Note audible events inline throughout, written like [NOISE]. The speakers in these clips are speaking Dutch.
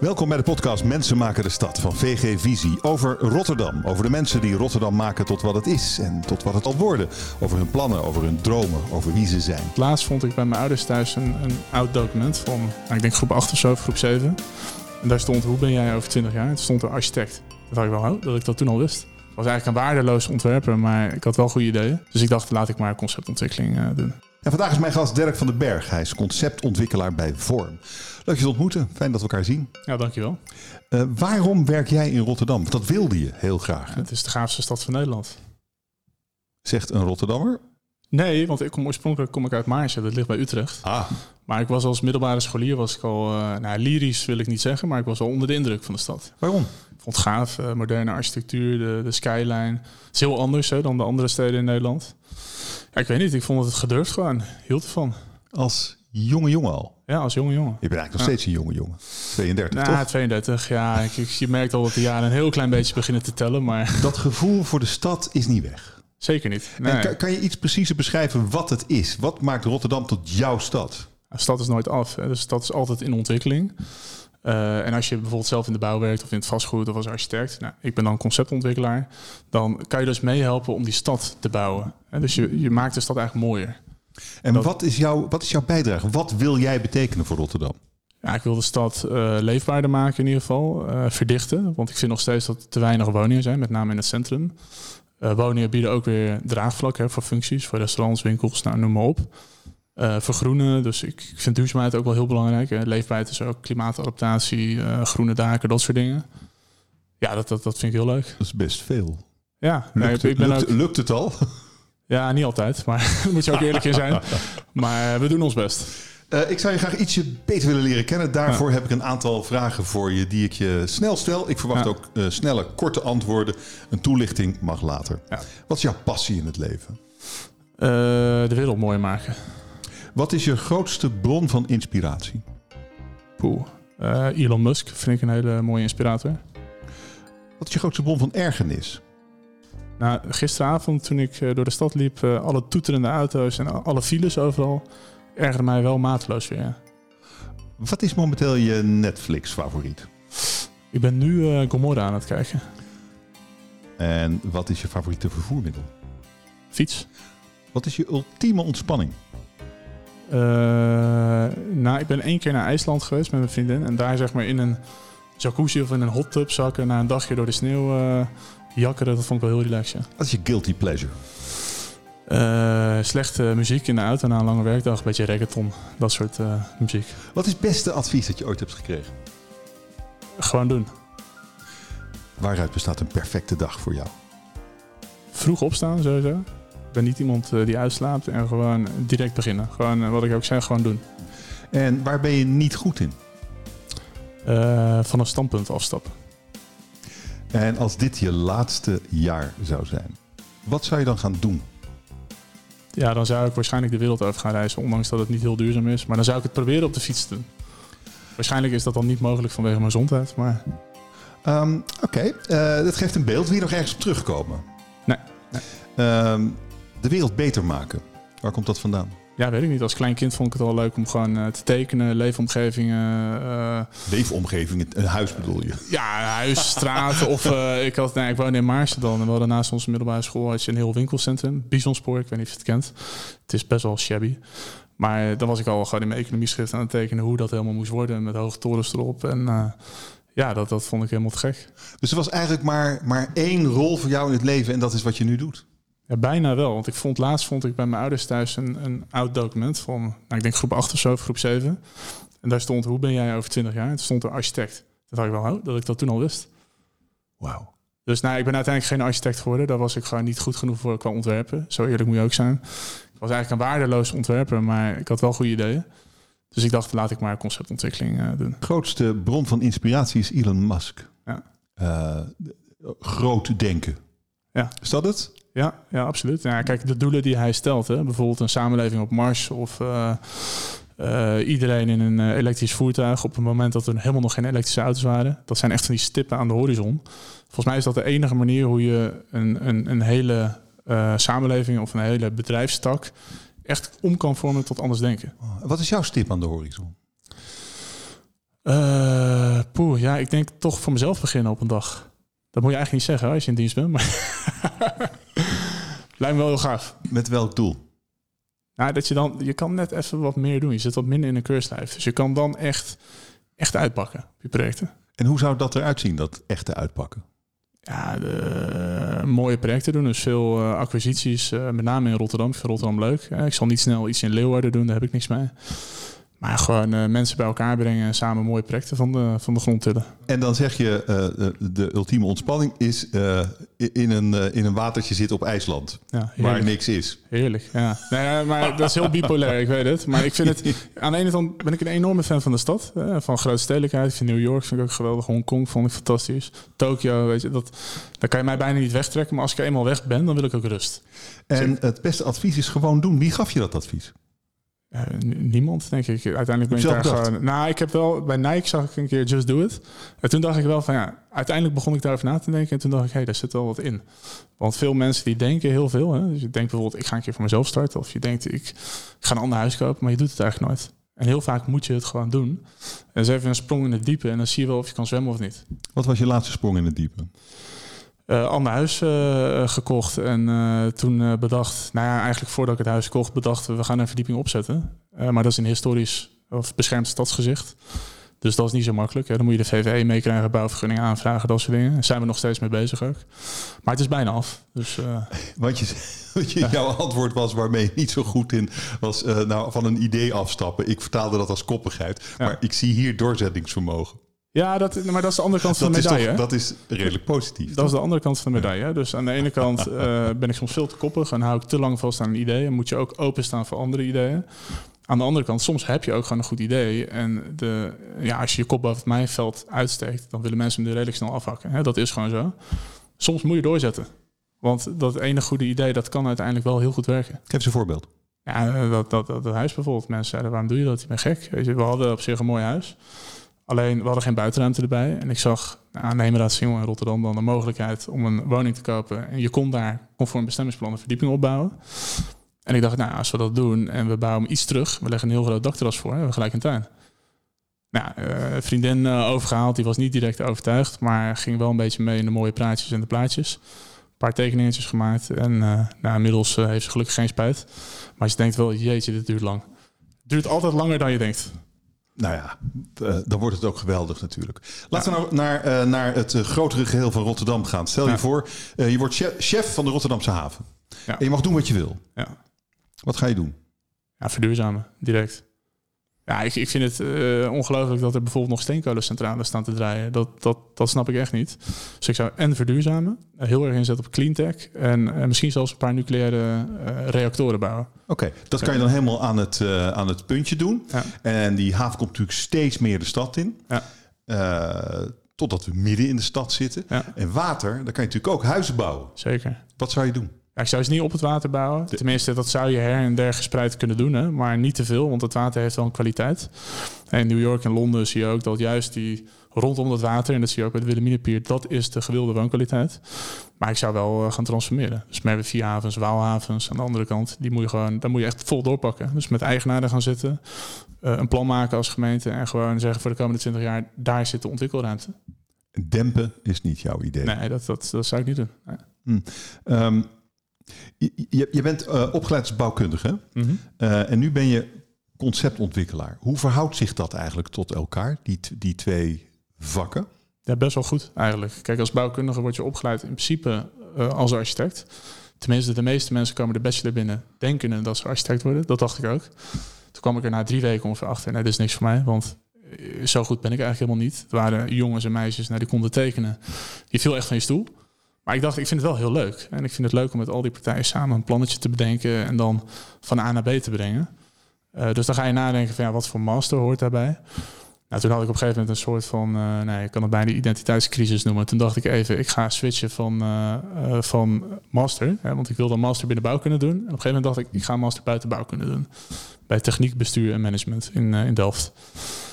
Welkom bij de podcast Mensen maken de stad van VG Visie. Over Rotterdam. Over de mensen die Rotterdam maken tot wat het is en tot wat het al worden. Over hun plannen, over hun dromen, over wie ze zijn. Laatst vond ik bij mijn ouders thuis een, een oud document van, nou, ik denk groep 8 of zo, of groep 7. En daar stond, hoe ben jij over 20 jaar? En toen stond er architect. Dat dacht ik wel, oh, dat ik dat toen al wist. Ik was eigenlijk een waardeloos ontwerper, maar ik had wel goede ideeën. Dus ik dacht, laat ik maar conceptontwikkeling uh, doen. En vandaag is mijn gast Dirk van den Berg. Hij is conceptontwikkelaar bij Vorm. Leuk je te ontmoeten. Fijn dat we elkaar zien. Ja, dankjewel. Uh, waarom werk jij in Rotterdam? Want dat wilde je heel graag. Het is de gaafste stad van Nederland. Zegt een Rotterdammer? Nee, want ik kom oorspronkelijk kom ik uit Maarsen. Dat ligt bij Utrecht. Ah. Maar ik was als middelbare scholier was ik al, uh, nou lyrisch wil ik niet zeggen, maar ik was al onder de indruk van de stad. Waarom? Ik vond het gaaf, uh, moderne architectuur, de, de skyline. Het is heel anders hè, dan de andere steden in Nederland. Ja, ik weet niet, ik vond het gedurfd gewoon. Hield ervan. Als jonge jongen al? Ja, als jonge jongen. Je bent eigenlijk nog steeds een jonge jongen. 32, nou, toch? 32, ja. Ik, ik, je merkt al dat de jaren een heel klein beetje beginnen te tellen, maar... Dat gevoel voor de stad is niet weg. Zeker niet. Nee. En kan, kan, je iets preciezer beschrijven wat het is? Wat maakt Rotterdam tot jouw stad? De stad is nooit af. Hè. De stad is altijd in ontwikkeling. Uh, en als je bijvoorbeeld zelf in de bouw werkt of in het vastgoed of als architect, nou, ik ben dan conceptontwikkelaar, dan kan je dus meehelpen om die stad te bouwen. Dus je, je maakt de stad eigenlijk mooier. En dat, wat, is jouw, wat is jouw bijdrage? Wat wil jij betekenen voor Rotterdam? Ja, ik wil de stad uh, leefbaarder maken in ieder geval, uh, verdichten. Want ik vind nog steeds dat er te weinig woningen zijn, met name in het centrum. woningen bieden ook weer draagvlak hè, voor functies, voor restaurants, winkels, nou, noem maar op. Vergroenen. Dus ik, ik, vind duurzaamheid ook wel heel belangrijk. Hè. Leefbaarheid is ook klimaatadaptatie, groene daken, dat soort dingen. Ja, dat, dat, dat vind ik heel leuk. Dat is best veel. Ja, lukt, ik ben lukt, ook, lukt het al? Ja, niet altijd, maar daar [LAUGHS] moet je ook eerlijk in zijn. Maar we doen ons best. Uh, ik zou je graag ietsje beter willen leren kennen. Daarvoor ja. heb ik een aantal vragen voor je die ik je snel stel. Ik verwacht ja. ook uh, snelle, korte antwoorden. Een toelichting mag later. Ja. Wat is jouw passie in het leven? Uh, de wereld mooi maken. Wat is je grootste bron van inspiratie? Poeh. Elon Musk vind ik een hele mooie inspirator. Wat is je grootste bron van ergernis? Nou, gisteravond toen ik uh, door de stad liep, uh, alle toeterende auto's en alle files overal, ergerde mij wel mateloos weer. Wat is momenteel je Netflix-favoriet? Ik ben nu uh, Gomorra aan het kijken. En wat is je favoriete vervoermiddel? Fiets. Wat is je ultieme ontspanning? Uh, nou, ik ben één keer naar IJsland geweest met mijn vriendin. En daar zeg maar in een jacuzzi of in een hot tub zakken na een dagje door de sneeuw uh, jakkeren. Dat vond ik wel heel relaxed. Ja. Wat is je guilty pleasure? Uh, slechte muziek in de auto na een lange werkdag. Een beetje reggaeton, dat soort muziek. Wat is het beste advies dat je ooit hebt gekregen? Gewoon doen. Waaruit bestaat een perfecte dag voor jou? Vroeg opstaan sowieso. Ik ben niet iemand uh, die uitslaapt en gewoon direct beginnen. Gewoon wat ik ook zeg, gewoon doen. En waar ben je niet goed in? Uh, van een standpunt afstappen. En als dit je laatste jaar zou zijn, wat zou je dan gaan doen? Ja, dan zou ik waarschijnlijk de wereld over gaan reizen, ondanks dat het niet heel duurzaam is. Maar dan zou ik het proberen op de fiets te doen. Waarschijnlijk is dat dan niet mogelijk vanwege mijn gezondheid, maar... Um, Oké, okay. dat geeft een beeld. Wil je nog ergens op terugkomen? Nee. nee. Um, de wereld beter maken. Waar komt dat vandaan? Ja, weet ik niet. Als klein kind vond ik het wel leuk om gewoon uh, te tekenen, leefomgevingen. Uh, leefomgevingen, een huis bedoel je? Ja, een huis, straten. of uh, ik, had, nee, ik woonde in Maarsen dan. En we hadden naast onze middelbare school had je een heel winkelcentrum. Bisonspoor, ik weet niet of je het kent. Het is best wel shabby. Maar dan was ik al gewoon in mijn economieschrift aan het tekenen hoe dat helemaal moest worden. Met hoge torens erop. En ja, dat, dat vond ik helemaal te gek. Dus er was eigenlijk maar, maar één rol voor jou in het leven en dat is wat je nu doet? Ja, bijna wel. Want ik vond laatst vond ik bij mijn ouders thuis een, een oud document van, nou, ik denk groep 8 of zo, of groep 7. En daar stond, hoe ben jij over 20 jaar? En toen stond er architect. Toen dacht ik wel, oh, dat ik dat toen al wist. Wauw. Dus nou, ik ben uiteindelijk geen architect geworden. Daar was ik gewoon niet goed genoeg voor qua ontwerpen. Zo eerlijk moet je ook zijn. Ik was eigenlijk een waardeloos ontwerper, maar ik had wel goede ideeën. Dus ik dacht, laat ik maar conceptontwikkeling uh, doen. De grootste bron van inspiratie is Elon Musk. Ja. Uh, groot denken. Ja. Is dat het? Ja, ja absoluut. Ja, kijk, de doelen die hij stelt, hè, bijvoorbeeld een samenleving op Mars of uh, uh, iedereen in een uh, elektrisch voertuig op het moment dat er helemaal nog geen elektrische auto's waren. Dat zijn echt van die stippen aan de horizon. Volgens mij is dat de enige manier hoe je een, een, een hele samenleving of een hele bedrijfstak echt om kan vormen tot anders denken. Wat is jouw stip aan de horizon? Poeh, ja, ik denk toch voor mezelf beginnen op een dag. Dat moet je eigenlijk niet zeggen als je in dienst bent, maar [LAUGHS] lijkt me wel heel gaaf. Met welk doel? Nou, dat je dan, je kan net even wat meer doen. Je zit wat minder in een keurslijf. Dus je kan dan echt, echt uitpakken op je projecten. En hoe zou dat eruit zien, dat echte uitpakken? Ja, de, mooie projecten doen. Dus veel uh, acquisities, uh, met name in Rotterdam. Ik vind Rotterdam leuk. ik zal niet snel iets in Leeuwarden doen, daar heb ik niks mee. Maar gewoon uh, mensen bij elkaar brengen en samen mooie projecten van de, van de grond tillen. En dan zeg je, uh, de ultieme ontspanning is uh, in, een, in een watertje zitten op IJsland. Ja, waar niks is. Heerlijk, ja. Nou maar dat is heel bipolair, ik weet het. Maar ik vind het, aan de ene kant ben ik een enorme fan van de stad. van grootstedelijkheid. Ik vind New York vind ik ook geweldig. Hongkong vond ik fantastisch. Tokio, weet je, dat, daar kan je mij bijna niet wegtrekken. Maar als ik eenmaal weg ben, dan wil ik ook rust. En het beste advies is gewoon doen. Wie gaf je dat advies? Uh, niemand, denk ik. Uiteindelijk ben ik daar gewoon... Nou, ik heb wel... Bij Nike zag ik een keer Just Do It. En toen dacht ik wel van ja... Uiteindelijk begon ik daarover na te denken. En toen dacht ik, hé, hey, daar zit wel wat in. Want veel mensen die denken heel veel. Hè? Dus je denkt bijvoorbeeld, ik ga een keer voor mezelf starten. Of je denkt, ik ga een ander huis kopen. Maar je doet het eigenlijk nooit. En heel vaak moet je het gewoon doen. En is even een sprong in het diepe. En dan zie je wel of je kan zwemmen of niet. Wat was je laatste sprong in het diepe? Uh, ander huis uh, gekocht. En uh, toen bedacht, nou ja, eigenlijk voordat ik het huis kocht, bedacht we gaan een verdieping opzetten. maar dat is een historisch of beschermd stadsgezicht. Dus dat is niet zo makkelijk. Hè. Dan moet je de VVE meekrijgen, bouwvergunning aanvragen, dat soort dingen. Daar zijn we nog steeds mee bezig ook. Maar het is bijna af. Dus, [LAUGHS] Wat je, [LAUGHS] wat je jouw antwoord was waarmee je niet zo goed in was, nou, van een idee afstappen. Ik vertaalde dat als koppigheid. Maar ik zie hier doorzettingsvermogen. Ja, dat, maar dat is de andere kant van de medaille. Toch, dat is redelijk positief. Dat is de andere kant van de medaille. Dus aan de ene kant uh, [LAUGHS] ben ik soms veel te koppig en hou ik te lang vast aan een idee. En moet je ook openstaan voor andere ideeën. Aan de andere kant, soms heb je ook gewoon een goed idee. En de, ja, als je je kop boven het mijnveld uitsteekt, dan willen mensen hem er redelijk snel afhakken. Hè? Dat is gewoon zo. Soms moet je doorzetten. Want dat ene goede idee, dat kan uiteindelijk wel heel goed werken. Geef eens een voorbeeld. Ja, dat, dat, dat, huis bijvoorbeeld. Mensen zeiden, waarom doe je dat? Je bent gek. We hadden op zich een mooi huis. Alleen we hadden geen buitenruimte erbij. En ik zag aan de Hemerraad Singel in Rotterdam dan de mogelijkheid om een woning te kopen. En je kon daar conform bestemmingsplan een verdieping opbouwen. En ik dacht, nou, als we dat doen en we bouwen iets terug, we leggen een heel groot dakterras voor, hebben we gelijk een tuin. Nou, uh, vriendin uh, overgehaald, die was niet direct overtuigd, maar ging wel een beetje mee in de mooie praatjes en de plaatjes. Een paar tekeningetjes gemaakt en uh, nou, inmiddels heeft ze gelukkig geen spijt. Maar je denkt wel, jeetje, dit duurt lang. Het duurt altijd langer dan je denkt. Nou ja, uh, dan wordt het ook geweldig natuurlijk. Laten we nou naar, uh, naar het uh, grotere geheel van Rotterdam gaan. Stel je voor, je wordt chef, chef, van de Rotterdamse haven. Ja. En je mag doen wat je wil. Ja. Wat ga je doen? Ja, verduurzamen, direct. Ja, ik, ik vind het uh, ongelooflijk dat er bijvoorbeeld nog steenkolencentrales staan te draaien. Dat, dat, dat snap ik echt niet. Dus ik zou en verduurzamen, uh, heel erg inzetten op cleantech en uh, misschien zelfs een paar nucleaire reactoren bouwen. Oké, dat kan je dan helemaal aan het, aan het puntje doen. Ja. En die haven komt natuurlijk steeds meer de stad in. Ja. totdat we midden in de stad zitten. Ja. En water, daar kan je natuurlijk ook huizen bouwen. Zeker. Wat zou je doen? Ik zou ze niet op het water bouwen. Tenminste, dat zou je her en der gespreid kunnen doen. Hè? Maar niet te veel, want het water heeft wel een kwaliteit. En in New York en Londen zie je ook dat juist die rondom het water... en dat zie je ook bij de Willeminepier, dat is de gewilde woonkwaliteit. Maar ik zou wel uh, gaan transformeren. Dus met vier havens, Waalhavens aan de andere kant... Die moet je gewoon, daar moet je echt vol doorpakken. Dus met eigenaren gaan zitten, uh, een plan maken als gemeente... en gewoon zeggen voor de komende 20 jaar, daar zit de ontwikkelruimte. Dempen is niet jouw idee? Nee, dat, dat, dat zou ik niet doen. Nee. Hm. Um, je, je bent uh, opgeleid als bouwkundige mm -hmm. uh, en nu ben je conceptontwikkelaar. Hoe verhoudt zich dat eigenlijk tot elkaar, die, die twee vakken? Ja, best wel goed eigenlijk. Kijk, als bouwkundige word je opgeleid in principe uh, als architect. Tenminste, de meeste mensen komen de bachelor binnen denken dat ze architect worden. Dat dacht ik ook. Toen kwam ik er na drie weken ongeveer achter. Nee, dit is niks voor mij, want zo goed ben ik eigenlijk helemaal niet. Er waren jongens en meisjes nou, die konden tekenen. Die viel echt van je stoel. Maar ik dacht, ik vind het wel heel leuk. En ik vind het leuk om met al die partijen samen een plannetje te bedenken en dan van A naar B te brengen. Uh, dus dan ga je nadenken van ja, wat voor master hoort daarbij. Nou, toen had ik op een gegeven moment een soort van, uh, nee, ik kan het bijna identiteitscrisis noemen. Toen dacht ik even, ik ga switchen van, uh, van master, hè, want ik wilde een master binnen bouw kunnen doen. En op een gegeven moment dacht ik, ik ga een master buiten bouw kunnen doen. Bij techniek, bestuur en management in, in Delft.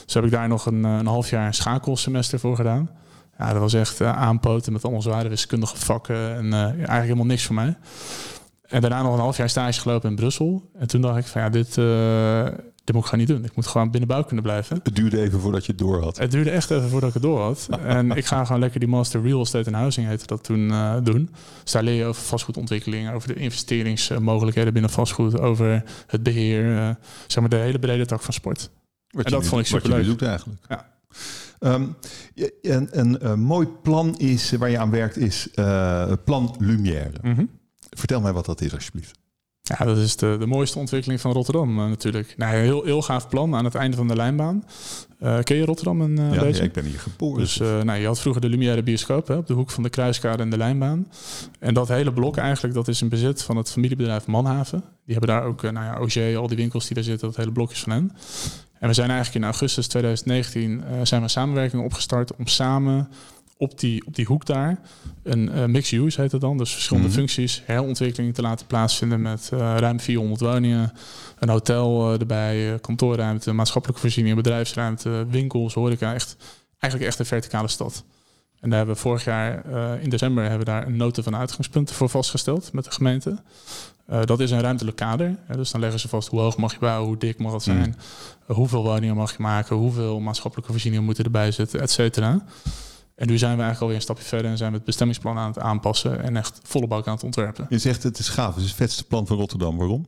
Dus heb ik daar nog een, een half jaar schakelsemester voor gedaan. Ja, dat was echt uh, aanpoten met allemaal zware wiskundige vakken. En uh, eigenlijk helemaal niks voor mij. En daarna nog een half jaar stage gelopen in Brussel. En toen dacht ik van ja, dit, uh, dit moet ik gewoon niet doen. Ik moet gewoon binnen bouw kunnen blijven. Het duurde even voordat je het door had. Het duurde echt even voordat ik het door had. [LAUGHS] en ik ga gewoon lekker die Master Real Estate and Housing heette dat toen uh, doen. Dus daar leer je over vastgoedontwikkeling, over de investeringsmogelijkheden binnen vastgoed, over het beheer, uh, zeg maar de hele brede tak van sport. Wat en dat vond ik super leuk. Wat je doet eigenlijk. Ja. Um, een, een, een, mooi plan is, waar je aan werkt is uh, Plan Lumière. Mm -hmm. Vertel mij wat dat is alsjeblieft. Ja, dat is de, de mooiste ontwikkeling van Rotterdam uh, natuurlijk. Nou, een heel, heel gaaf plan aan het einde van de lijnbaan. Uh, ken je Rotterdam een uh, ja, beetje? Ja, ik ben hier geboren. Dus nou, je had vroeger de Lumière bioscoop hè, op de hoek van de Kruiskade en de Lijnbaan. En dat hele blok eigenlijk, dat is in bezit van het familiebedrijf Manhaven. Die hebben daar ook, nou ja, Auger, al die winkels die daar zitten, dat hele blok is van hen. En we zijn eigenlijk in augustus 2019 zijn we samenwerking opgestart om samen op die, op die hoek daar een uh, mixed use heet het dan. Dus verschillende mhm. functies, herontwikkeling te laten plaatsvinden met uh, ruim 400 woningen, een hotel uh, erbij, kantoorruimte, maatschappelijke voorzieningen, bedrijfsruimte, winkels, horeca. Echt, eigenlijk echt een verticale stad. En daar hebben we vorig jaar in december hebben we daar een nota van uitgangspunten voor vastgesteld met de gemeente. dat is een ruimtelijk kader. Hè, dus dan leggen ze vast hoe hoog mag je bouwen, hoe dik mag het zijn, mhm. hoeveel woningen mag je maken, hoeveel maatschappelijke voorzieningen moeten erbij zitten, et cetera. En nu zijn we eigenlijk alweer een stapje verder en zijn we het bestemmingsplan aan het aanpassen en echt volle bak aan het ontwerpen. Je zegt het is gaaf, het is het vetste plan van Rotterdam. Waarom?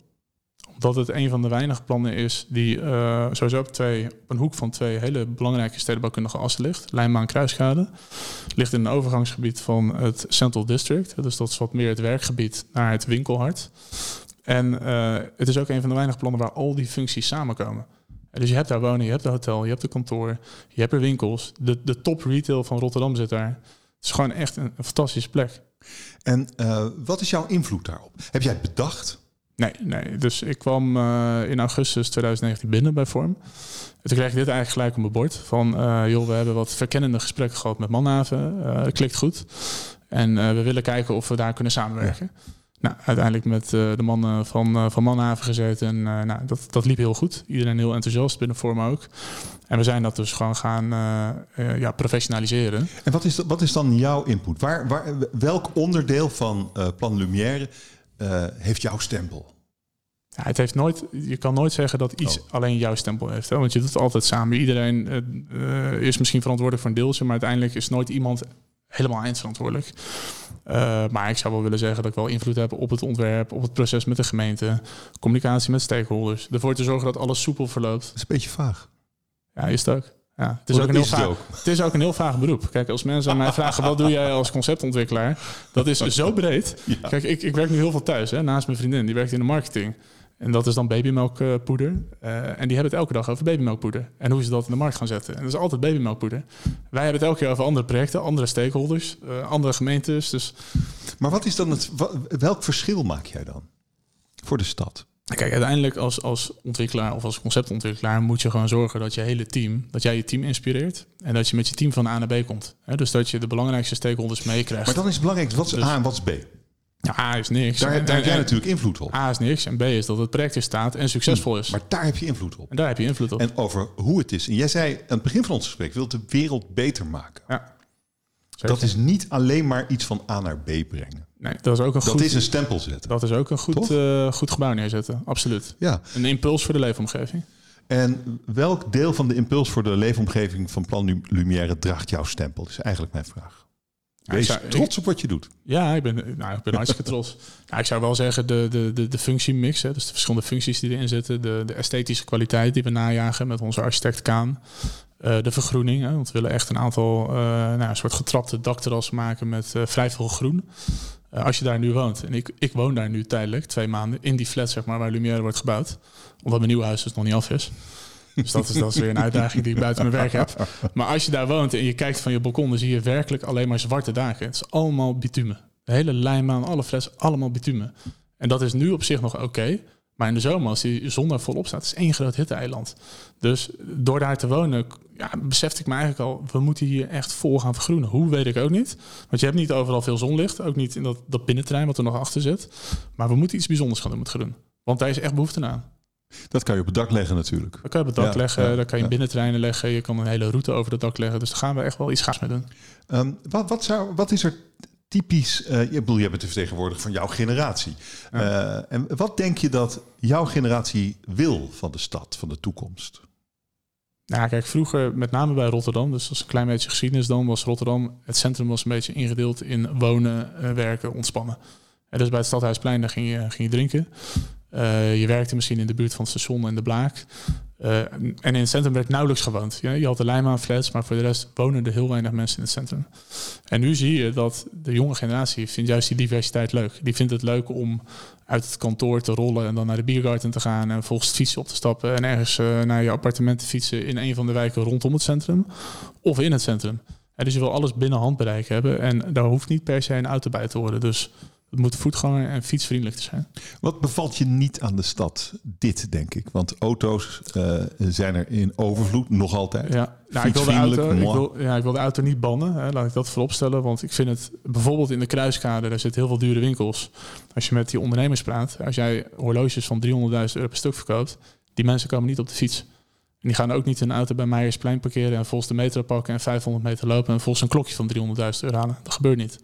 Omdat het een van de weinige plannen is die uh, sowieso op, twee, op een hoek van twee hele belangrijke stedenbouwkundige assen ligt. Lijnbaan Kruiskade. Ligt in een overgangsgebied van het Central District. Dus dat is wat meer het werkgebied naar het winkelhart. En uh, het is ook een van de weinige plannen waar al die functies samenkomen. Dus je hebt daar wonen, je hebt een hotel, je hebt een kantoor, je hebt er winkels. De, de top retail van Rotterdam zit daar. Het is gewoon echt een, fantastische plek. En uh, wat is jouw invloed daarop? Heb jij bedacht? Nee, nee. Dus ik kwam uh, in augustus 2019 binnen bij Vorm. En toen kreeg ik dit eigenlijk gelijk op mijn bord. Van, uh, joh, we hebben wat verkennende gesprekken gehad met Manhaven. het klikt goed. En we willen kijken of we daar kunnen samenwerken. Ja. Nou, uiteindelijk met uh, de mannen van, uh, van Manhaven gezeten. En uh, nou, dat, dat liep heel goed. Iedereen heel enthousiast, binnen Vorm ook. En we zijn dat dus gewoon gaan ja, professionaliseren. En wat is, wat is dan jouw input? Waar, waar, welk onderdeel van Plan Lumière heeft jouw stempel? Ja, het heeft nooit, je kan nooit zeggen dat iets oh. alleen jouw stempel heeft. Hè? Want je doet het altijd samen. Iedereen is misschien verantwoordelijk voor een deeltje, maar uiteindelijk is nooit iemand helemaal eindverantwoordelijk. Uh, maar ik zou wel willen zeggen dat ik wel invloed heb op het ontwerp, op het proces met de gemeente, communicatie met stakeholders. Ervoor te zorgen dat alles soepel verloopt. Dat is een beetje vaag. Ja, is het ook. Ja, het, is ook een heel vaag, het is ook een heel vaag beroep. Kijk, als mensen aan mij vragen wat doe jij als conceptontwikkelaar, dat is zo breed. Kijk, ik, ik werk nu heel veel thuis, hè, naast mijn vriendin, die werkt in de marketing. En dat is dan babymelkpoeder. Uh, en die hebben het elke dag over babymelkpoeder. En hoe ze dat in de markt gaan zetten. En dat is altijd babymelkpoeder. Wij hebben het elke keer over andere projecten, andere stakeholders, uh, andere gemeentes. Dus... Maar wat is dan het, welk verschil maak jij dan voor de stad? Kijk, uiteindelijk als, als ontwikkelaar of als conceptontwikkelaar moet je gewoon zorgen dat je hele team, dat jij je team inspireert en dat je met je team van A naar B komt. dus dat je de belangrijkste stakeholders meekrijgt. Maar dan is het belangrijk, wat is dus, A en wat is B? Ja, A is niks. Daar, daar heb jij natuurlijk invloed op. A is niks en B is dat het project er staat en succesvol is. Maar daar heb je invloed op. En daar heb je invloed op. En over hoe het is. En jij zei aan het begin van ons gesprek, wilt de wereld beter maken. Ja. Dat is niet alleen maar iets van A naar B brengen. Nee, dat is ook een dat goed... is een stempel zetten. Dat is ook een goed, uh, goed gebouw neerzetten, absoluut. Ja. Een impuls voor de leefomgeving. En welk deel van de impuls voor de leefomgeving van Plan Lumière draagt jouw stempel? Dat is eigenlijk mijn vraag. Wees zou, trots op wat je doet. Ja, ik ben, nou, ik ben hartstikke [LAUGHS] trots. Nou, ik zou wel zeggen, de, de, de, de functiemix, hè, dus de verschillende functies die erin zitten, de, de esthetische kwaliteit die we najagen met onze architect Kaan. Uh, de vergroening, hè, want we willen echt een aantal uh, nou, een soort getrapte dakterrassen maken met uh, vrij veel groen. als je daar nu woont, en ik, ik woon daar nu tijdelijk, twee maanden, in die flat zeg maar, waar Lumière wordt gebouwd. Omdat mijn nieuwe huis dus nog niet af is. Dus dat is, weer een uitdaging die ik buiten mijn werk heb. Maar als je daar woont en je kijkt van je balkon, dan zie je werkelijk alleen maar zwarte daken. Het is allemaal bitumen. De hele lijnbaan, alle fles, allemaal bitumen. En dat is nu op zich nog oké. maar in de zomer, als die zon daar volop staat, is één groot hitte-eiland. Dus door daar te wonen, ja, besefte ik me eigenlijk al, we moeten hier echt vol gaan vergroenen. Hoe, weet ik ook niet. Want je hebt niet overal veel zonlicht. Ook niet in dat, dat binnentrein wat er nog achter zit. Maar we moeten iets bijzonders gaan doen met groen. Want daar is echt behoefte aan. Dat kan je op het dak leggen natuurlijk. Dat kan je op het dak leggen, ja, kan je ja. binnentreinen leggen. Je kan een hele route over het dak leggen. Dus daar gaan we echt wel iets gaas mee doen. Um, wat, wat, zou, wat is er typisch, uh, je, bedoel, je bent de vertegenwoordiger van jouw generatie. Uh, en wat denk je dat jouw generatie wil van de stad, van de toekomst? Nou, kijk, vroeger, met name bij Rotterdam, dus als een klein beetje geschiedenis dan, was Rotterdam, het centrum was een beetje ingedeeld in wonen, werken, ontspannen. En dus bij het Stadhuisplein, daar ging je, ging je drinken. Uh, je werkte misschien in de buurt van het station en de Blaak. Uh, en in het centrum werd nauwelijks gewoond. Je, je had de Lijnbaan flats, maar voor de rest wonen er heel weinig mensen in het centrum. En nu zie je dat de jonge generatie vindt juist die diversiteit leuk. Die vindt het leuk om uit het kantoor te rollen en dan naar de biergarten te gaan en volgens het fietsen op te stappen en ergens uh, naar je appartement te fietsen in een van de wijken rondom het centrum of in het centrum. En dus je wil alles binnen handbereik hebben en daar hoeft niet per se een auto bij te horen. Dus het moet voetganger en fietsvriendelijk te zijn. Wat bevalt je niet aan de stad? Dit, denk ik. Want auto's uh, zijn er in overvloed, nog altijd. Ja, nou, ik, wil de auto, ik, wil, ja, ik wil de auto niet bannen. Hè, laat ik dat vooropstellen. Want ik vind het bijvoorbeeld in de kruiskade, daar zitten heel veel dure winkels. Als je met die ondernemers praat, als jij horloges van 300.000 euro per stuk verkoopt, die mensen komen niet op de fiets. Die gaan ook niet een auto bij Meijersplein parkeren en volgens de metro pakken en 500 meter lopen en volgens een klokje van 300.000 euro halen. Dat gebeurt niet.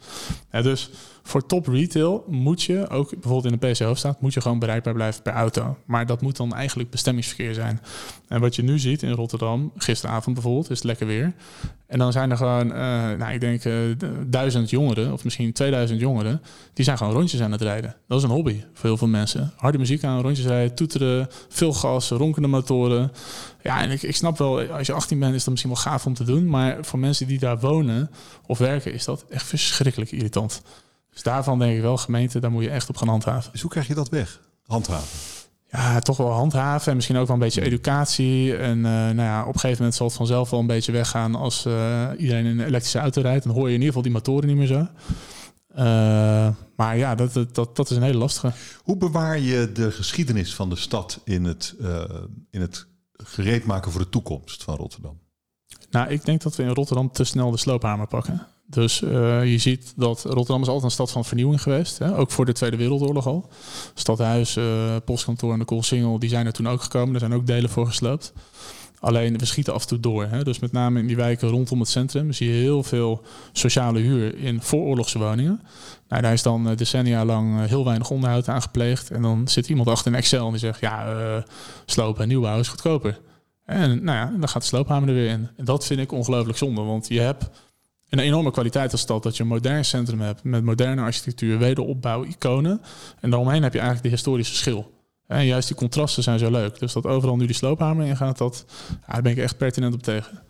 Ja, dus voor top retail moet je, ook bijvoorbeeld in de PC Hoofdstad, moet je gewoon bereikbaar blijven per auto. Maar dat moet dan eigenlijk bestemmingsverkeer zijn. En wat je nu ziet in Rotterdam, gisteravond bijvoorbeeld, is het lekker weer. En dan zijn er gewoon, uh, nou ik denk uh, duizend jongeren, of misschien 2000 jongeren, die zijn gewoon rondjes aan het rijden. Dat is een hobby voor heel veel mensen. Harde muziek aan, rondjes rijden, toeteren, veel gas, ronkende motoren. Ja, en ik, ik snap wel, als je 18 bent is dat misschien wel gaaf om te doen. Maar voor mensen die daar wonen of werken, is dat echt verschrikkelijk irritant. Dus daarvan denk ik wel, gemeente, daar moet je echt op gaan handhaven. Dus hoe krijg je dat weg? Handhaven? Ja, toch wel handhaven en misschien ook wel een beetje educatie. En uh, nou ja, op een gegeven moment zal het vanzelf wel een beetje weggaan als uh, iedereen in een elektrische auto rijdt. Dan hoor je in ieder geval die motoren niet meer zo. Uh, maar ja, dat, dat, dat is een hele lastige. Hoe bewaar je de geschiedenis van de stad in het, in het gereed maken voor de toekomst van Rotterdam? Nou, ik denk dat we in Rotterdam te snel de sloophamer pakken. Dus uh, je ziet dat Rotterdam is altijd een stad van vernieuwing geweest. Hè? Ook voor de Tweede Wereldoorlog al. Stadhuis, uh, postkantoor en de Koolsingel, die zijn er toen ook gekomen. Er zijn ook delen voor gesloopt. Alleen we schieten af en toe door. Hè? Dus met name in die wijken rondom het centrum zie je heel veel sociale huur in vooroorlogse woningen. Nou, daar is dan eh, decennia lang heel weinig onderhoud aan gepleegd. En dan zit iemand achter een Excel en die zegt: ja, uh, slopen en nieuwbouw is goedkoper. En nou ja, dan gaat de sloophamer er weer in. En dat vind ik ongelooflijk zonde, want je hebt een enorme kwaliteit als stad dat je een modern centrum hebt met moderne architectuur, wederopbouw, iconen. En daaromheen heb je eigenlijk de historische schil. En juist die contrasten zijn zo leuk. Dus dat overal nu die sloophamer in gaat, dat, ja, daar ben ik echt pertinent op tegen.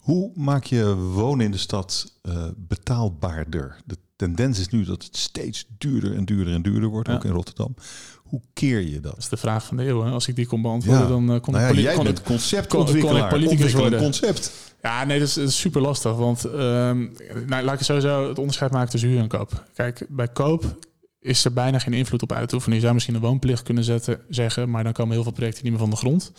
Hoe maak je wonen in de stad uh, betaalbaarder? De tendens is nu dat het steeds duurder en duurder en duurder wordt, ook in Rotterdam. Hoe keer je dat? Dat is de vraag van de eeuw. Hè? Als ik die kon beantwoorden, dan uh, kon, nou ja, jij kon, bent concept kon, kon ik politicus worden. concept. Ja, nee, dat is, dat is super lastig. Want um, nou, laat ik sowieso het onderscheid maken tussen huur en koop. Kijk, bij koop is er bijna geen invloed op uitoefenen. Je zou misschien een woonplicht kunnen zetten, zeggen, maar dan komen heel veel projecten niet meer van de grond.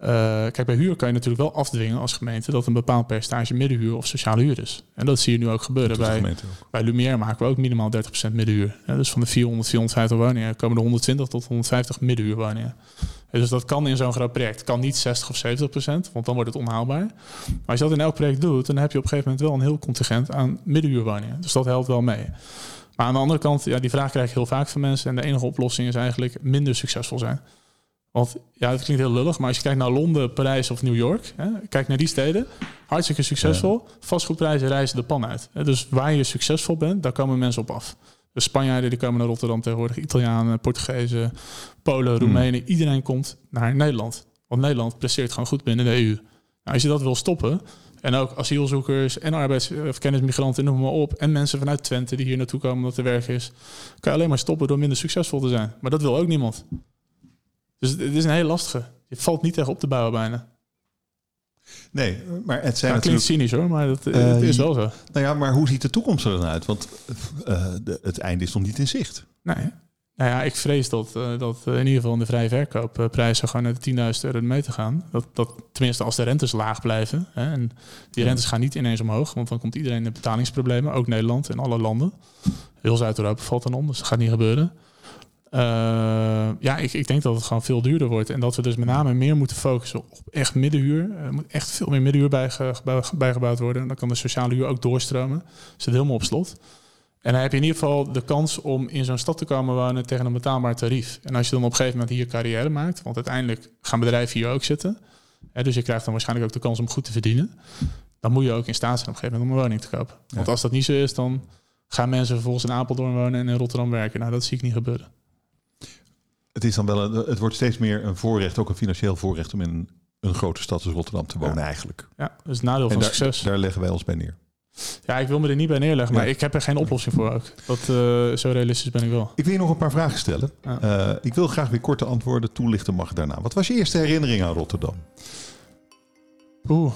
Uh, kijk, bij huur kan je natuurlijk wel afdwingen als gemeente dat een bepaald percentage middenhuur of sociale huur is. En dat zie je nu ook gebeuren. Bij, ook. bij Lumière maken we ook minimaal 30% middenhuur. Ja, dus van de 400, 450 woningen komen er 120 tot 150 middenhuurwoningen. Dus dat kan in zo'n groot project. kan niet 60 of 70 procent, want dan wordt het onhaalbaar. Maar als je dat in elk project doet, dan heb je op een gegeven moment wel een heel contingent aan middenhuurwoningen. Dus dat helpt wel mee. Maar aan de andere kant, ja, die vraag krijg ik heel vaak van mensen. En de enige oplossing is eigenlijk minder succesvol zijn. Want ja, het klinkt heel lullig, maar als je kijkt naar Londen, Parijs of New York, hè, kijk naar die steden, hartstikke succesvol. Ja. Vastgoedprijzen reizen de pan uit. Hè. Dus waar je succesvol bent, daar komen mensen op af. De Spanjaarden die komen naar Rotterdam tegenwoordig, Italianen, Portugezen, Polen, hmm. Roemenen. Iedereen komt naar Nederland. Want Nederland presteert gewoon goed binnen de EU. Nou, als je dat wil stoppen, en ook asielzoekers en arbeids- of kennismigranten, noem maar op. En mensen vanuit Twente die hier naartoe komen omdat er werk is. Kan je alleen maar stoppen door minder succesvol te zijn. Maar dat wil ook niemand. Dus het is een hele lastige. Je valt niet tegen op te bouwen bijna. Nee, maar het zijn ja, klinkt cynisch hoor, maar dat, uh, het is wel zo. Nou ja, maar hoe ziet de toekomst er dan uit? Want uh, de, het einde is nog niet in zicht. Nee. Nou ja, ik vrees dat, uh, dat in ieder geval in de vrije verkoopprijzen gewoon naar de 10.000 euro mee te gaan. Dat, dat, tenminste als de rentes laag blijven. Hè, en die rentes gaan niet ineens omhoog, want dan komt iedereen in betalingsproblemen. Ook Nederland en alle landen. Heel Zuid-Europa valt dan om, dus dat gaat niet gebeuren. Uh, ja, ik, ik denk dat het gewoon veel duurder wordt. En dat we dus met name meer moeten focussen op echt middenhuur. Er moet echt veel meer middenhuur bijge, bijgebouwd worden. Dan kan de sociale huur ook doorstromen. Zit helemaal op slot. En dan heb je in ieder geval de kans om in zo'n stad te komen wonen tegen een betaalbaar tarief. En als je dan op een gegeven moment hier carrière maakt, want uiteindelijk gaan bedrijven hier ook zitten. Hè, dus je krijgt dan waarschijnlijk ook de kans om goed te verdienen. Dan moet je ook in staat zijn op een gegeven moment om een woning te kopen. Want als dat niet zo is, dan gaan mensen vervolgens in Apeldoorn wonen en in Rotterdam werken. Nou, dat zie ik niet gebeuren. Het, is dan wel een, het wordt steeds meer een voorrecht, ook een financieel voorrecht om in een grote stad als Rotterdam te wonen eigenlijk. Ja, dat is het nadeel van daar, succes. Daar leggen wij ons bij neer. Ja, ik wil me er niet bij neerleggen, maar ik heb er geen oplossing voor ook. Dat, uh, zo realistisch ben ik wel. Ik wil je nog een paar vragen stellen. Uh, ik wil graag weer korte antwoorden. Toelichten mag daarna. Wat was je eerste herinnering aan Rotterdam? Oeh,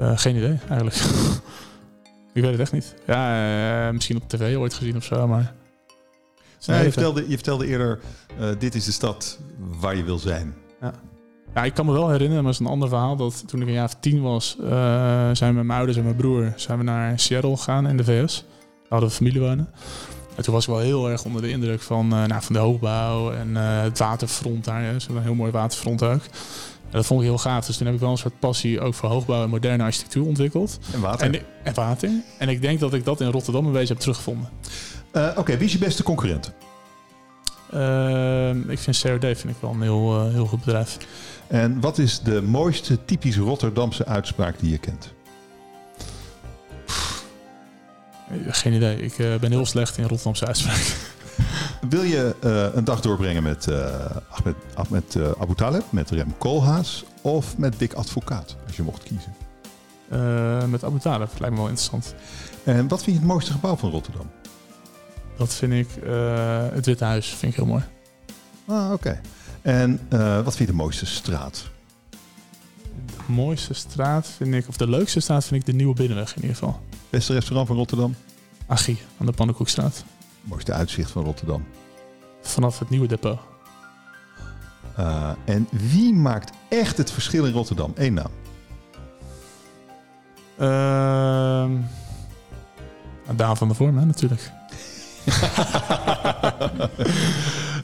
uh, geen idee eigenlijk. [LAUGHS] ik weet het echt niet. Ja, misschien op tv ooit gezien of zo, maar... Nee, je, vertelde, je vertelde eerder, dit is de stad waar je wil zijn. Ja. Ja, ik kan me wel herinneren, maar dat is een ander verhaal, dat toen ik een jaar of tien was, uh, zijn mijn ouders en mijn broer zijn we naar Seattle gegaan in de VS. Daar hadden we familie wonen. En toen was ik wel heel erg onder de indruk van, uh, nou, van de hoogbouw en uh, het waterfront daar. Ze hebben een heel mooi waterfront ook. En dat vond ik heel gaaf. Dus toen heb ik wel een soort passie ook voor hoogbouw en moderne architectuur ontwikkeld. En water. En, en water. En ik denk dat ik dat in Rotterdam een beetje heb teruggevonden. Oké, wie is je beste concurrent? Ehm, ik vind CRD vind ik wel een heel, heel goed bedrijf. En wat is de mooiste typisch Rotterdamse uitspraak die je kent? Geen idee. Ik uh, ben heel slecht in Rotterdamse uitspraken. [LAUGHS] Wil je uh, een dag doorbrengen met uh, Ahmed, Ahmed Abu Taleb, met Rem Koolhaas of met Dick Advocaat, als je mocht kiezen? met Abu Taleb, lijkt me wel interessant. En wat vind je het mooiste gebouw van Rotterdam? Dat vind ik het Witte Huis, vind ik heel mooi. Ah, oké. Okay. En uh, wat vind je de mooiste straat? De mooiste straat vind ik, of de leukste straat vind ik de Nieuwe Binnenweg in ieder geval. Beste restaurant van Rotterdam? Agie, aan de Pannenkoekstraat. Mooiste uitzicht van Rotterdam? Vanaf het nieuwe depot. Uh, en wie maakt echt het verschil in Rotterdam? Eén naam. Uh, Daan van der Vorm, hè, natuurlijk.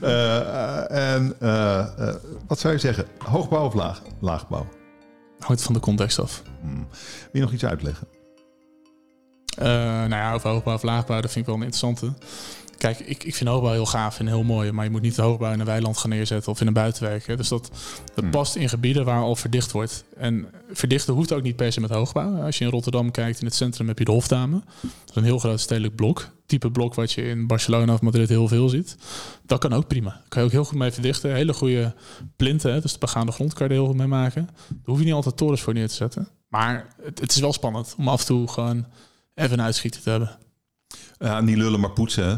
Uh, [LAUGHS] en uh, wat zou je zeggen? Hoogbouw of laag, laagbouw? Hangt van de context af. Hmm. Wil je nog iets uitleggen? nou ja, over hoogbouw of laagbouw, dat vind ik wel een interessante. Kijk, ik, ik vind hoogbouw heel gaaf en heel mooi. Maar je moet niet de hoogbouw in een weiland gaan neerzetten of in een buitenwijk. Hè. Dus dat, dat hmm. past in gebieden waar al verdicht wordt. En verdichten hoeft ook niet per se met hoogbouw. Als je in Rotterdam kijkt, in het centrum heb je de Hofdame. Dat is een heel groot stedelijk blok. Type blok wat je in Barcelona of Madrid heel veel ziet. Dat kan ook prima. Daar kan je ook heel goed mee verdichten. Hele goede plinten, hè. dus de begaande grond kan je er heel goed mee maken. Daar hoef je niet altijd torens voor neer te zetten. Maar het, het is wel spannend om af en toe gewoon even een uitschieter te hebben. Ja, niet lullen maar poetsen, hè?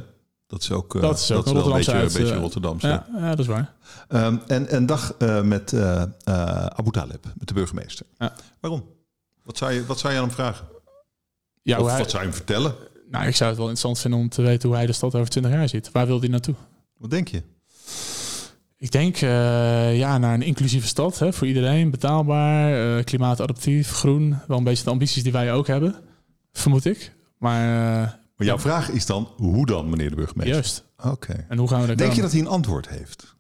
Dat is ook, dat is ook dat is wel een beetje, uit, een beetje uh, Rotterdamse. Ja, ja, dat is waar. Um, en een dag uh, met uh, Abu Taleb, met de burgemeester. Ja. Waarom? Wat zou, je, wat zou je aan hem vragen? Ja, of hij, wat zou je hem vertellen? Nou, ik zou het wel interessant vinden om te weten hoe hij de stad over 20 jaar ziet. Waar wil hij naartoe? Wat denk je? Ik denk ja, naar een inclusieve stad hè, voor iedereen. Betaalbaar, klimaatadaptief, groen. Wel een beetje de ambities die wij ook hebben, vermoed ik. Maar maar jouw vraag is dan, hoe dan, meneer de burgemeester? Juist. Oké. En hoe gaan we dat Denk dan? je dat hij een antwoord heeft?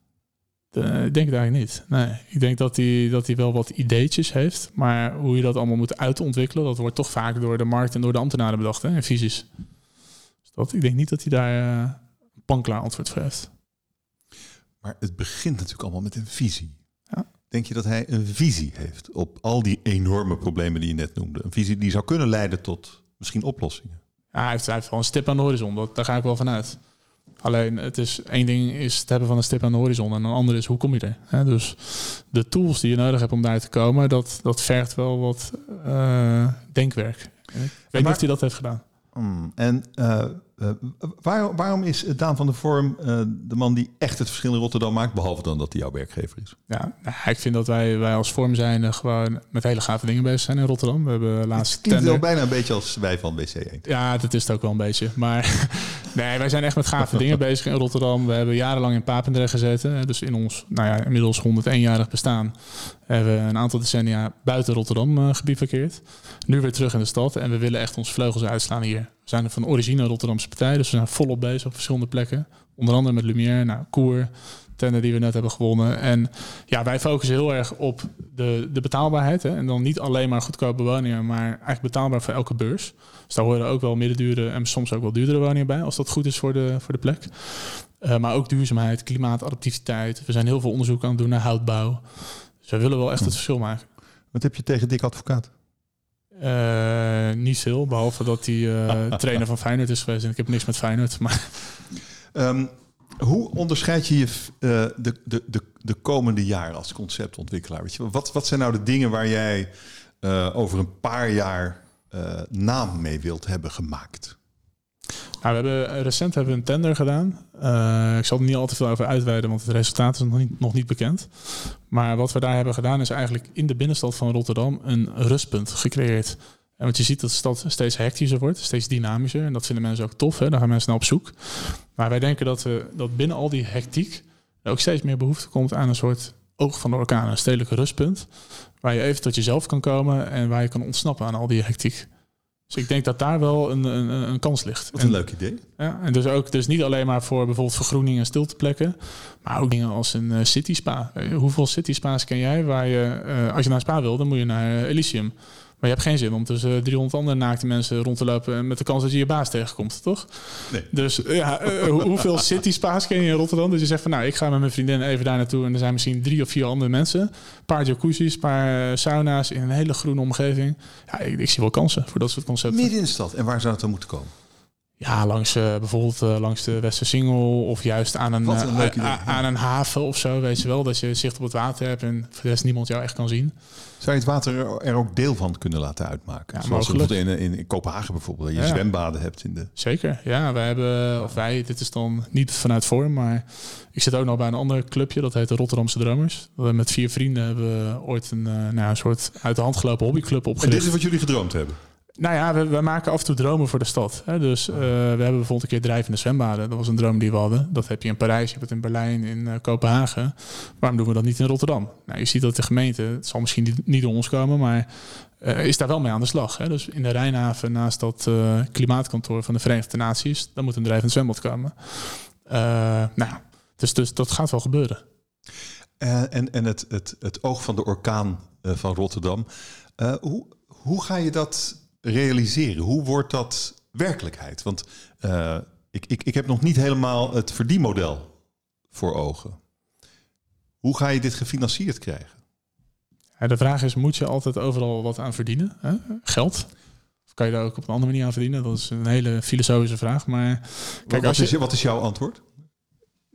De, ik denk het eigenlijk niet. Nee, ik denk dat hij, dat hij wel wat ideetjes heeft. Maar hoe je dat allemaal moet uitontwikkelen, dat wordt toch vaak door de markt en door de ambtenaren bedacht hè, en visies. Dus dat, ik denk niet dat hij daar uh, een panklaar antwoord voor heeft. Maar het begint natuurlijk allemaal met een visie. Ja. Denk je dat hij een visie heeft op al die enorme problemen die je net noemde? Een visie die zou kunnen leiden tot misschien oplossingen? Ja, hij, heeft, hij heeft wel een stip aan de horizon, dat, daar ga ik wel vanuit. Alleen het is één ding is het hebben van een stip aan de horizon en een ander is hoe kom je er. Hè? Dus de tools die je nodig hebt om daar te komen, dat, dat vergt wel wat uh, denkwerk. Ik weet maar, niet of hij dat heeft gedaan. Mm, en uh, uh, waar, waarom is Daan van der Vorm uh, de man die echt het verschil in Rotterdam maakt, behalve dan dat hij jouw werkgever is? Ja, nou, ik vind dat wij, wij als Vorm zijn gewoon met hele gave dingen bezig zijn in Rotterdam. We hebben laatst. Het klinkt wel bijna een beetje als wij van BC1. Ja, dat is het ook wel een beetje. Maar [LAUGHS] nee, wij zijn echt met gave dingen [LAUGHS] bezig in Rotterdam. We hebben jarenlang in Papendrecht gezeten. Dus in ons, nou ja, inmiddels 101-jarig bestaan hebben we een aantal decennia buiten Rotterdam uh, gebivakkeerd. Nu weer terug in de stad en we willen echt ons vleugels uitslaan hier. We zijn er van origine Rotterdamse partij, dus we zijn volop bezig op verschillende plekken. Onder andere met Lumière, nou, Koer, tender die we net hebben gewonnen. En ja, wij focussen heel erg op de, de betaalbaarheid. Hè? En dan niet alleen maar goedkope woningen, maar eigenlijk betaalbaar voor elke beurs. Dus daar horen ook wel middendure en soms ook wel duurdere woningen bij, als dat goed is voor de, voor de plek. Uh, maar ook duurzaamheid, klimaatadaptiviteit. We zijn heel veel onderzoek aan het doen naar houtbouw. Dus we willen wel echt het hm. verschil maken. Wat heb je tegen Dick Advocaat? Uh, niet veel, behalve dat hij uh, [LAUGHS] trainer van Feyenoord is geweest. En ik heb niks met Feyenoord. Maar... Um, hoe onderscheid je je uh, de, de, de, de komende jaren als conceptontwikkelaar? Weet je, wat, wat zijn nou de dingen waar jij over een paar jaar naam mee wilt hebben gemaakt? Nou, we hebben, recent hebben we een tender gedaan. Uh, ik zal er niet al te veel over uitweiden, want het resultaat is nog niet, nog niet bekend. Maar wat we daar hebben gedaan is eigenlijk in de binnenstad van Rotterdam een rustpunt gecreëerd. En wat je ziet dat de stad steeds hectischer wordt, steeds dynamischer. En dat vinden mensen ook tof, hè? daar gaan mensen naar op zoek. Maar wij denken dat, we, dat binnen al die hectiek er ook steeds meer behoefte komt aan een soort oog van de orkaan, een stedelijke rustpunt. Waar je even tot jezelf kan komen en waar je kan ontsnappen aan al die hectiek. Dus ik denk dat daar wel een, een, een kans ligt. Wat een leuk idee. Ja, en dus ook dus niet alleen maar voor bijvoorbeeld vergroening en stilteplekken, maar ook dingen als een uh, city spa. Uh, hoeveel city spa's ken jij waar je, uh, als je naar een spa wil, dan moet je naar Elysium. Maar je hebt geen zin om tussen 300 andere naakte mensen rond te lopen met de kans dat je je baas tegenkomt, toch? Nee. Dus ja, uh, hoeveel [LAUGHS] city spa's ken je in Rotterdam? Dus je zegt van nou, ik ga met mijn vriendin even daar naartoe en er zijn misschien drie of vier andere mensen. Een paar jacuzzi's, een paar eh, sauna's in een hele groene omgeving. Ja, ik, ik zie wel kansen voor dat soort concepten. Midden in de stad. En waar zou het dan moeten komen? Ja, langs uh, bijvoorbeeld uh, langs de Westersingel of juist aan een, een uh, aan een haven of zo. Weet je wel, dat je zicht op het water hebt en voor de rest niemand jou echt kan zien. Zou je het water er ook deel van kunnen laten uitmaken? Ja, Zoals bijvoorbeeld in, in Kopenhagen bijvoorbeeld, dat je zwembaden hebt in de... Zeker, ja. Wij hebben, of wij, dit is dan niet vanuit vorm, maar ik zit ook nog bij een ander clubje, dat heet de Rotterdamse Dromers. We met vier vrienden hebben we ooit een, nou, een soort uit de hand gelopen hobbyclub opgericht. En dit is wat jullie gedroomd hebben? Nou ja, we, maken af en toe dromen voor de stad. Hè. Dus uh, we hebben bijvoorbeeld een keer drijvende zwembaden. Dat was een droom die we hadden. Dat heb je in Parijs, je hebt het in Berlijn, in uh, Kopenhagen. Waarom doen we dat niet in Rotterdam? Nou, je ziet dat de gemeente, het zal misschien niet, door ons komen, maar uh, is daar wel mee aan de slag. Hè. Dus in de Rijnhaven, naast dat klimaatkantoor van de Verenigde Naties, dan moet een drijvend zwembad komen. nou, dus, dus dat gaat wel gebeuren. en en het, het, het oog van de orkaan van Rotterdam. hoe, hoe ga je dat realiseren? Hoe wordt dat werkelijkheid? Want uh, ik, ik, ik heb nog niet helemaal het verdienmodel voor ogen. Hoe ga je dit gefinancierd krijgen? Ja, de vraag is, moet je altijd overal wat aan verdienen? Hè? Geld? Of kan je daar ook op een andere manier aan verdienen? Dat is een hele filosofische vraag. Maar kijk, wat, als je, is, wat is jouw antwoord?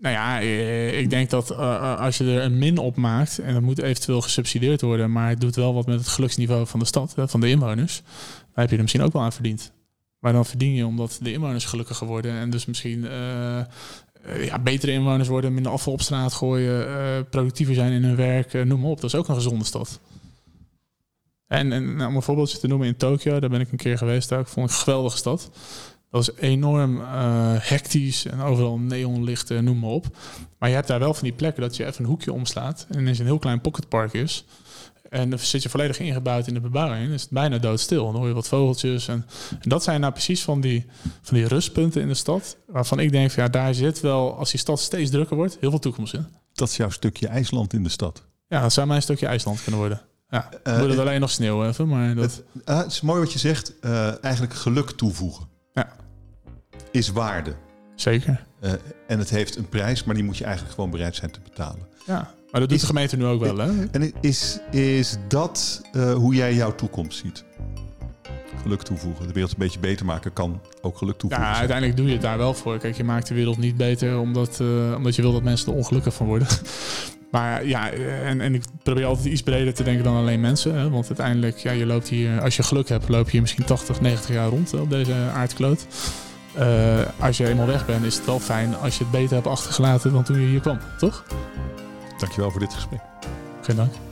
Nou ja, eh, ik denk dat uh, als je er een min op maakt en dat moet eventueel gesubsidieerd worden, maar het doet wel wat met het geluksniveau van de stad, van de inwoners, dan heb je er misschien ook wel aan verdiend. Maar dan verdien je omdat de inwoners gelukkiger worden en dus misschien ja, betere inwoners worden, minder afval op straat gooien, productiever zijn in hun werk, noem maar op. Dat is ook een gezonde stad. En, en nou, om een voorbeeldje te noemen in Tokio, daar ben ik een keer geweest, daar vond ik een geweldige stad. Dat is enorm uh, hectisch en overal neonlichten, noem maar op. Maar je hebt daar wel van die plekken dat je even een hoekje omslaat en ineens een heel klein pocketpark is. En dan zit je volledig ingebouwd in de bebouwing. Dan is het bijna doodstil. Dan hoor je wat vogeltjes. En, en, dat zijn nou precies van die, van die rustpunten in de stad. Waarvan ik denk, van, ja, daar zit wel, als die stad steeds drukker wordt, heel veel toekomst in. Dat is jouw stukje IJsland in de stad. Ja, dat zou mijn stukje IJsland kunnen worden. Ja, uh, moet het uh, alleen nog sneeuw even, maar dat... Het, uh, het is mooi wat je zegt. Uh, eigenlijk geluk toevoegen. Ja. Is waarde. Zeker. Uh, en het heeft een prijs, maar die moet je eigenlijk gewoon bereid zijn te betalen. Ja, maar dat doet de gemeente nu ook wel, hè? En is, is dat uh, hoe jij jouw toekomst ziet? Geluk toevoegen. De wereld een beetje beter maken kan ook geluk toevoegen. Ja, uiteindelijk doe je het daar wel voor. Kijk, je maakt de wereld niet beter omdat, uh, omdat je wil dat mensen er ongelukkig van worden. [LAUGHS] maar ja, en, en ik probeer altijd iets breder te denken dan alleen mensen. Hè? Want uiteindelijk, ja, je loopt hier, als je geluk hebt, loop je hier misschien 80, 90 jaar rond op deze aardkloot. Uh, als je eenmaal weg bent, is het wel fijn als je het beter hebt achtergelaten dan toen je hier kwam, toch? Dankjewel voor dit gesprek. Geen dank.